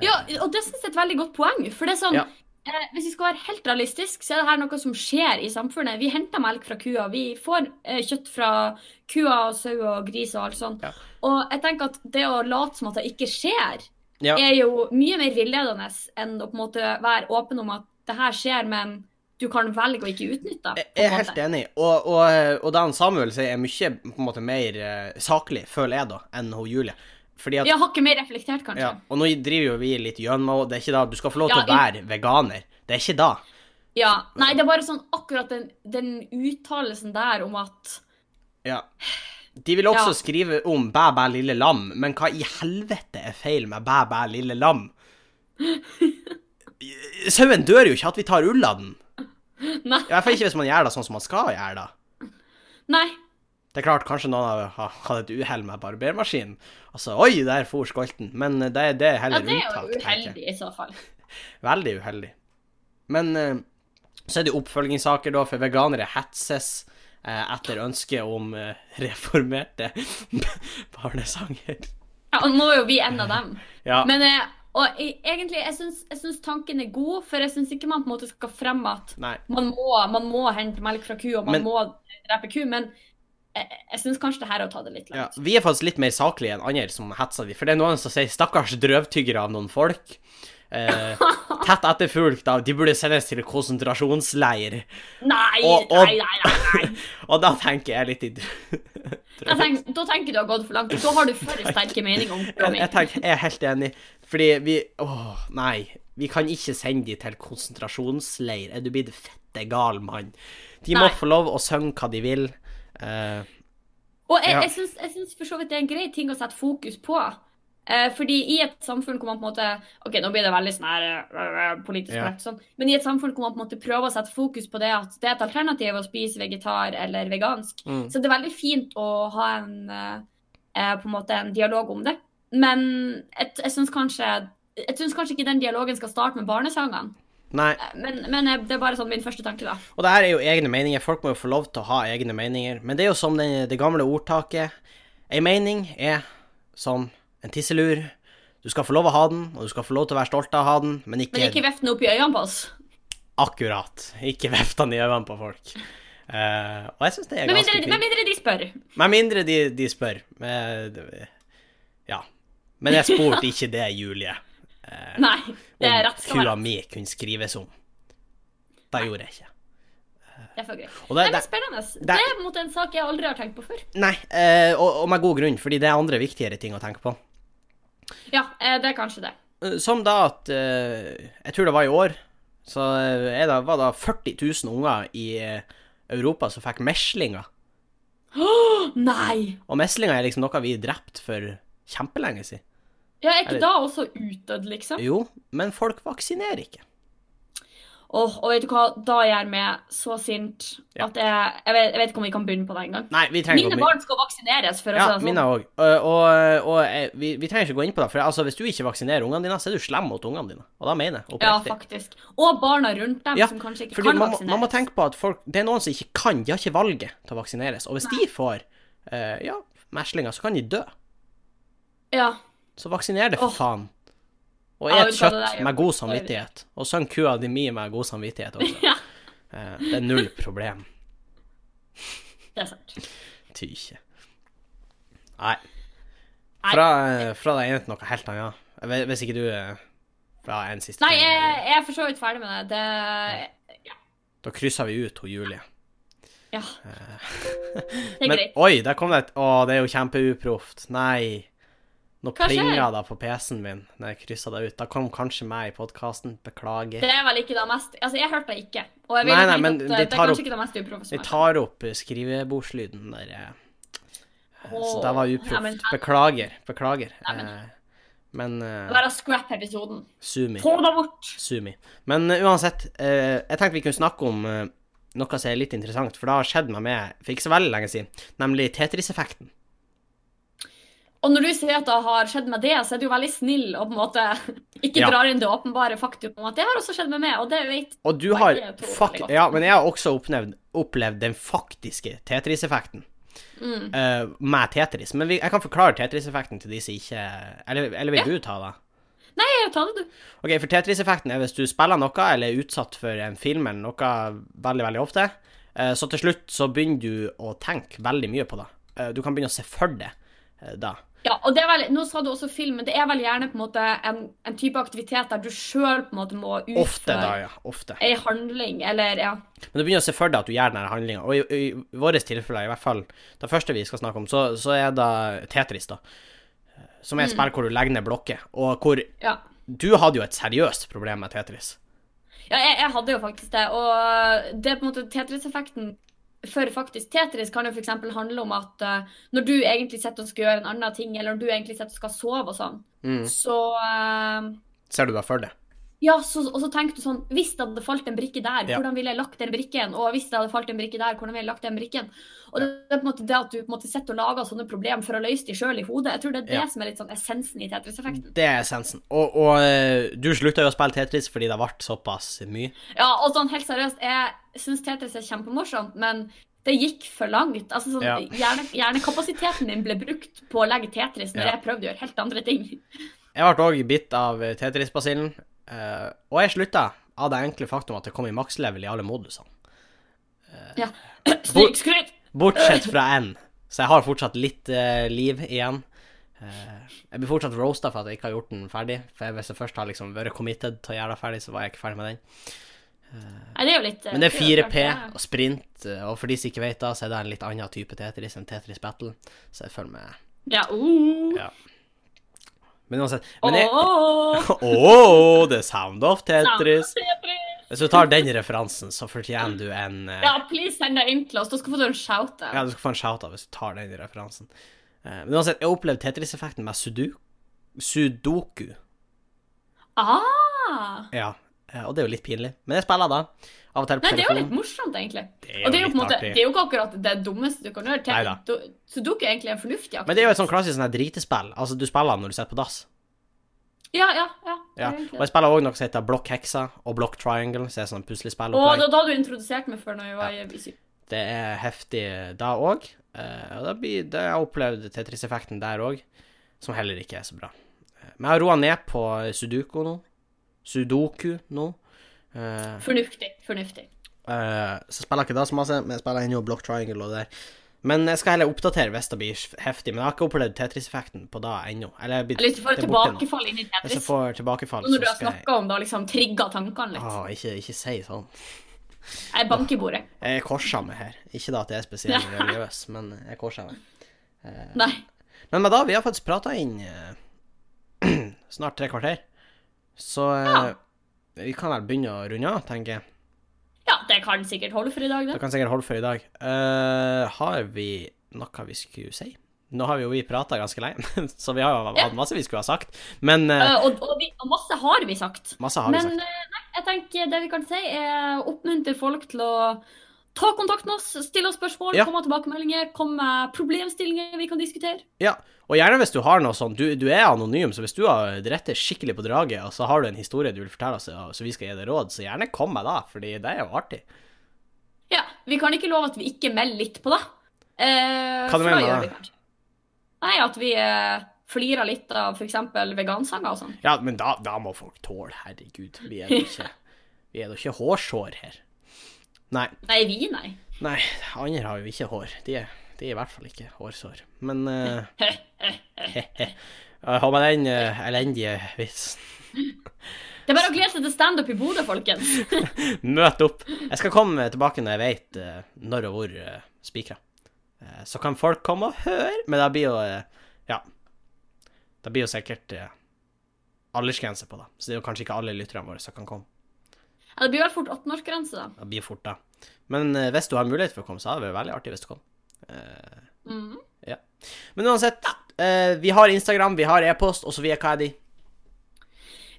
Ja, og det synes jeg er et veldig godt poeng. For det er sånn Ja. Eh, Hvis vi skal være helt realistisk, så er det her noe som skjer i samfunnet. Vi henter melk fra kua. Vi får eh, kjøtt fra kua og sau og gris og alt sånt. Ja. Og jeg tenker at det å late som at det ikke skjer, Ja. er jo mye mer villedende enn å på en måte være åpen om at det her skjer, men du kan velge å ikke utnytte det. Jeg er helt enig, og, og, og det Samuel er mye på en måte mer eh, saklig, føler jeg, da, enn hun Julie. Fordi at Ja, hakket mer reflektert, kanskje. ja, Og nå driver jo vi litt gjønmo, det er ikke da Du skal få lov til Ja, å være veganer. Det er ikke da. Ja, Nei, det er bare sånn akkurat den, den uttalelsen der om at Ja. De vil også Ja. skrive om bæ, bæ, lille lam, men hva i helvete er feil med bæ, bæ, lille lam? Sauen dør jo ikke at vi tar ull av den. Nei. I hvert fall ikke hvis man gjør det sånn som man skal gjøre det. Nei. Det er klart, kanskje noen har hatt et uhell med barbermaskinen. Altså, oi, der for skolten. Men det, det er Ja, det er jo uheldig i så fall. Veldig uheldig. Men eh, så er det oppfølgingssaker, da, for veganere hetses eh, etter ønske om eh, reformerte barnesanger. Ja, og nå er jo vi en av dem. Ja. Men eh, og jeg, egentlig, jeg syns, jeg syns tanken er god, for jeg syns ikke man på en måte skal fremme at man må, man må hente melk fra ku, og man Men- må drepe ku, men jeg, jeg syns kanskje det her er å ta det litt Ja, langt. vi er faktisk litt mer saklige enn andre som hetser de. For det er noen som sier 'stakkars drøvtyggere av noen folk'. Eh, tett etterfulgt av 'de burde sendes til konsentrasjonsleir'. Nei, Og- og- nei, nei, nei, nei. Og da tenker jeg litt i tenker, da tenker du har gått for langt. Da har du for sterke meninger om Jeg, jeg, tenker, jeg er helt enig, fordi vi Åh, nei. Vi kan ikke sende de til konsentrasjonsleir. Er du blitt fette gal, mann? De må Nei. få lov å synge hva de vil. Eh, Og jeg, Ja. jeg, syns, for så vidt det er en grei ting å sette fokus på. Eh, fordi i et samfunn hvor man på en måte OK, nå blir det veldig sånn her øh, politisk Ja. korrekt, sånn, men i et samfunn hvor man på en måte prøver å sette fokus på det at det er et alternativ å spise vegetar eller vegansk, Mm. så det er veldig fint å ha en, eh, eh, på en måte en dialog om det. Men jeg, jeg syns kanskje jeg syns kanskje ikke den dialogen skal starte med barnesangene. Nei. Eh, Men, men eh, det er bare sånn min første tanke, da. Og det her er jo egne meninger. Folk må jo få lov til å ha egne meninger. Men det er jo som det, det gamle ordtaket. Ei mening er som en tisselur. Du skal få lov å ha den, og du skal få lov til å være stolt av å ha den, men ikke, Men ikke veft den opp i øynene på oss. akkurat. Ikke veft den i øynene på folk. Uh, og jeg syns det er ganske fint. med mindre de spør. Med mindre de, de spør. Med, ja. Men jeg spurte ikke det, Julie. Eh, Nei, det er rett skal kua mi kunne skrives om. Det gjorde jeg ikke. Det er for. Og Nei, det, er spennende. det- Det er mot en sak jeg aldri har tenkt på før. nei, eh, og, og med god grunn, fordi det er andre viktigere ting å tenke på. Ja, eh, det er kanskje det. Eh, Som da at eh, Jeg tror det var i år, så eh, det, var det 40 000 unger i Europa som fikk meslinger. Nei! Og meslinger er liksom noe vi drepte drept for kjempelenge siden. Ja, er ikke Eller- da også utdødd, liksom? Jo, men folk vaksinerer ikke. Åh, og vet du hva, da er jeg med så sint Ja. at jeg, jeg, vet, jeg vet ikke om vi kan begynne på det engang. Nei, Mine barn skal vaksineres, for å Ja, si det sånn. mine òg. Og, og, og vi, vi trenger ikke gå inn på det, for altså, hvis du ikke vaksinerer ungene dine, så er du slem mot ungene dine. Og da mener jeg Ja, faktisk. Og barna rundt dem Ja, som kanskje ikke kan man, vaksineres. man må tenke på at folk Det er noen som ikke kan, de har ikke valget til å vaksineres. Og hvis de får uh, ja, meslinger, så kan de dø. Ja. Så vaksiner det, for oh. faen. Og et kjøtt der med god samvittighet. Og søng kua di mi med god samvittighet også. ja, Eh, det er null problem. det er sant. Ty ikke. Nei. Fra, eh, fra deg ene til noe helt annet. Hvis ikke du eh, Fra en siste Nei, jeg, jeg er for så vidt ferdig med det. Det Da krysser vi ut hun Julie. Ja. Det er Men greit. oi, der kom det et Å, det er jo kjempeuproft. Nei. Nå plinga det på PC-en min når jeg kryssa det ut. Da kom kanskje meg i podkasten. Beklager. Det er vel ikke det mest Altså, jeg hørte det ikke. Og jeg vil Nei, nei, men at de det, det er kanskje opp- ikke det mest Vi uprofesjonelle. tar opp eh, skrivebordslyden der. Oh, Så det var uproft. Beklager. Beklager. Nei, men- Eh, Men eh, Bare scrap episoden. Sumi. Få det bort! Sumi. Men uh, uansett, uh, jeg tenkte vi kunne snakke om uh, noe som er litt interessant, for det har skjedd meg med for ikke så veldig lenge siden, nemlig Tetris-effekten. Og når du sier at det har skjedd med det, så er du veldig snill og på en måte ikke Ja. drar inn det åpenbare faktum om at det har også skjedd med meg, og det vet Og du har fak. Ja, men jeg har også opplevd, opplevd den faktiske Tetris-effekten. mm. Uh, med Tetris. Men vi, jeg kan forklare Tetris-effekten til de som ikke Eller, eller vil Ja. du ta det? Nei, ta det, du. Ok, for Tetris-effekten er hvis du spiller noe, eller er utsatt for en film eller noe veldig, veldig ofte, uh, så til slutt så begynner du å tenke veldig mye på det. Uh, Du kan begynne å se for deg det. Ja, og det er vel, Nå sa du også film, men det er vel gjerne på en måte en, en type aktivitet der du sjøl må Ofte, da, utføre ja. Ofte. ei handling, eller ja. Men du begynner å se for deg at du gjør denne handlinga. Og i, i, i våre tilfeller, i hvert fall det første vi skal snakke om, så, så er det Tetris, da. Som er et spill hvor du legger ned blokker, og hvor ja. Du hadde jo et seriøst problem med Tetris. Ja, jeg, jeg hadde jo faktisk det. Og det er på en måte Tetris-effekten for faktisk Tetris kan jo f.eks. handle om at uh, når du egentlig sitter og skal gjøre en annen ting, eller når du egentlig sitter og skal sove og sånn, Mm. så uh, Ser du deg for deg? Ja, så, og så tenkte du sånn Hvis det hadde falt en brikke der, Ja. hvordan ville jeg lagt den brikken? Og hvis det hadde falt en brikke der, hvordan ville jeg lagt den brikken? Og det, det er på en måte det at du på en måte sitter og lager sånne problemer for å løse de sjøl i hodet. Jeg tror det er det Ja. som er litt sånn essensen i Tetris-effekten. Det er essensen. Og, og eh, du slutta jo å spille Tetris fordi det ble såpass mye. Ja, og sånn helt seriøst, jeg syns Tetris er kjempemorsomt, men det gikk for langt. Altså sånn, Ja. hjerne, Hjernekapasiteten min ble brukt på å legge Tetris når Ja. jeg prøvde å gjøre helt andre ting. Jeg ble òg bitt av Tetris-basillen, eh, og jeg slutta av det enkle faktum at det kom i makslevel i alle modusene. Ja. Snikskryt! Bortsett fra N, så jeg har fortsatt litt uh, liv igjen. Jeg blir fortsatt roasta for at jeg ikke har gjort den ferdig. For hvis jeg først har liksom vært committed til å gjøre det ferdig, så var jeg ikke ferdig med den. Nei, det er jo litt Men det er 4P og sprint, og for de som ikke vet da, så er det en litt annen type Tetris enn Tetris Battle. Så jeg følger med. Ja, uh. Ja. Men uansett Men jeg Oh, the sound of Tetris. Tetris. Hvis du tar den referansen, så fortjener du en uh... Ja, please send deg inn til oss. Da skal du få en shout-out. Ja, du skal få en shout-out hvis du tar den referansen. Uh, Men uansett, jeg opplevde Tetris-effekten med sudu sudoku. Ah! Ja, eh, og det er jo litt pinlig. Men jeg spiller da. Av og til på Nei, det er jo litt morsomt, egentlig. Det Og det er jo på en måte, artig. det er jo ikke akkurat det dummeste du kan gjøre. Til, do- Sudoku er egentlig en fornuftig aktivitet. Men det er jo et sånn klassisk sånn dritespill. Altså, du spiller når du sitter på dass. Ja, ja, ja. Ja. Og jeg spiller òg noe som heter Block Hexa og Block Triangle, så er sånn puslespillopplegg. da, da du introdusert meg før når vi var i i syv. Det er heftig da òg. Og det blir, det jeg opplevd Tetris-effekten der òg, som heller ikke er så bra. Eh, Men jeg har roa ned på sudoku nå. Sudoku nå. Eh, Fornuftig. Fornuftig. Uh, så jeg spiller ikke da så masse, men jeg spiller ennå Block Triangle og det der. Men jeg skal heller oppdatere hvis det blir heftig. Men jeg har ikke opplevd Tetris-effekten på da ennå. Eller jeg blir- hvis du får det tilbakefall inn i Hvis jeg Tetris. får tilbakefall, Og når du har snakka jeg om det, og liksom trigga tankene litt. Ah, ikke, ikke si sånn. Jeg banker i bordet. Jeg korser meg her. Ikke da at jeg er spesielt religiøs, men jeg korser meg. Nei. Men med da, vi har faktisk prata inn eh, snart tre kvarter. Så eh, vi kan vel begynne å runde av, tenker jeg. Ja, det kan sikkert holde for i dag, Det det. kan sikkert holde for i dag. Uh, har vi noe vi skulle si? Nå har vi jo vi prata ganske lenge, så vi har jo Ja. hatt masse vi skulle ha sagt. Men uh, og, og, vi, og masse har vi sagt. masse har vi sagt. Men jeg tenker det vi kan si, er å oppmuntre folk til å ta kontakt med oss, still oss spørsmål, Ja. komme med tilbakemeldinger, komme med problemstillinger vi kan diskutere. Ja, og gjerne hvis du har noe sånn du, du er anonym, så hvis du har rettet skikkelig på draget, og så har du en historie du vil fortelle oss, så vi skal gi deg råd, så gjerne kom med da, fordi det er jo artig. Ja, Vi kan ikke love at vi ikke melder litt på det. Eh, Hva du mener du da? det? Nei, at vi eh, flirer litt av f.eks. vegansanger og sånn. Ja, men da, da må folk tåle, herregud. Vi er da ikke, vi er ikke hårsår her. Nei, Nei, vi, nei. nei, andre har jo ikke hår. De er, de er i hvert fall ikke hårsår. Men uh, har med den uh, elendige vitsen Det er bare å glede seg til standup i Bodø, folkens. Møt opp. Jeg skal komme tilbake når jeg vet uh, når og hvor uh, spikra. Uh, så kan folk komme og høre, men det blir jo uh, Ja. Det blir jo sikkert aldersgrense på det, så det er jo kanskje ikke alle lytterne våre som kan komme. Ja, det blir vel fort 18-årsgrense, da. Det blir fort, da. Men eh, hvis du har mulighet for å komme, så hadde det vært veldig artig hvis du kommer. Eh, ja. men uansett, eh, vi har Instagram, vi har e-post, og så via hva er de?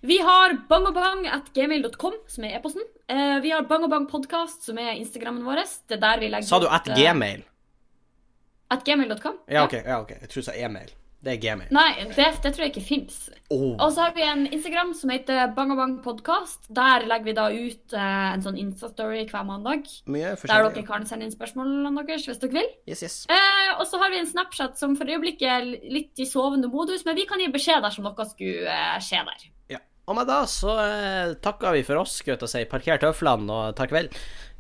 Vi har bangobang.gmail.com, som er e-posten. Eh, vi har bangobangpodkast, som er Instagrammen vår. Det er der vi legger Sa du at eh, gmail? At gmail.com? Ja, OK. ja, ok Jeg tror du sa e-mail. Det er gmail. Nei, det, det tror jeg ikke fins. Oh. Og så har vi en Instagram som heter bangabangpodkast. Der legger vi da ut eh, en sånn Insta-story hver mandag. Der dere kan sende inn spørsmålene deres hvis dere vil. Yes, yes. Eh, og så har vi en Snapchat som for øyeblikket er litt i sovende modus, men vi kan gi beskjed dersom noe skulle eh, skje der. Ja. Og med da så eh, takker vi for oss, skulle jeg si. Parker tøflene og takk vel.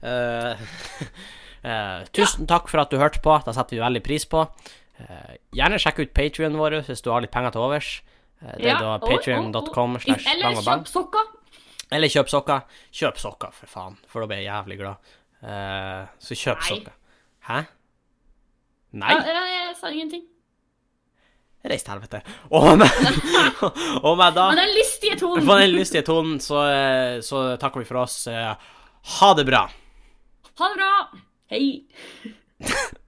Eh, eh, tusen takk for at du hørte på. Det setter vi veldig pris på. Eh, gjerne sjekk ut Patrionen vår hvis du har litt penger til overs. Eh, det er da patrion.com slash Eller kjøp sokker. Eller kjøp sokker. Kjøp sokker, for faen, for da blir jeg jævlig glad. Eh, så kjøp Nei. sokker. Hæ? Nei? Jeg, sa ingenting. Reis til helvete. Og med, og med da Med den lystige tonen. Med den lystige tonen så, så takker vi for oss. Ha det bra. Ha det bra. Hei.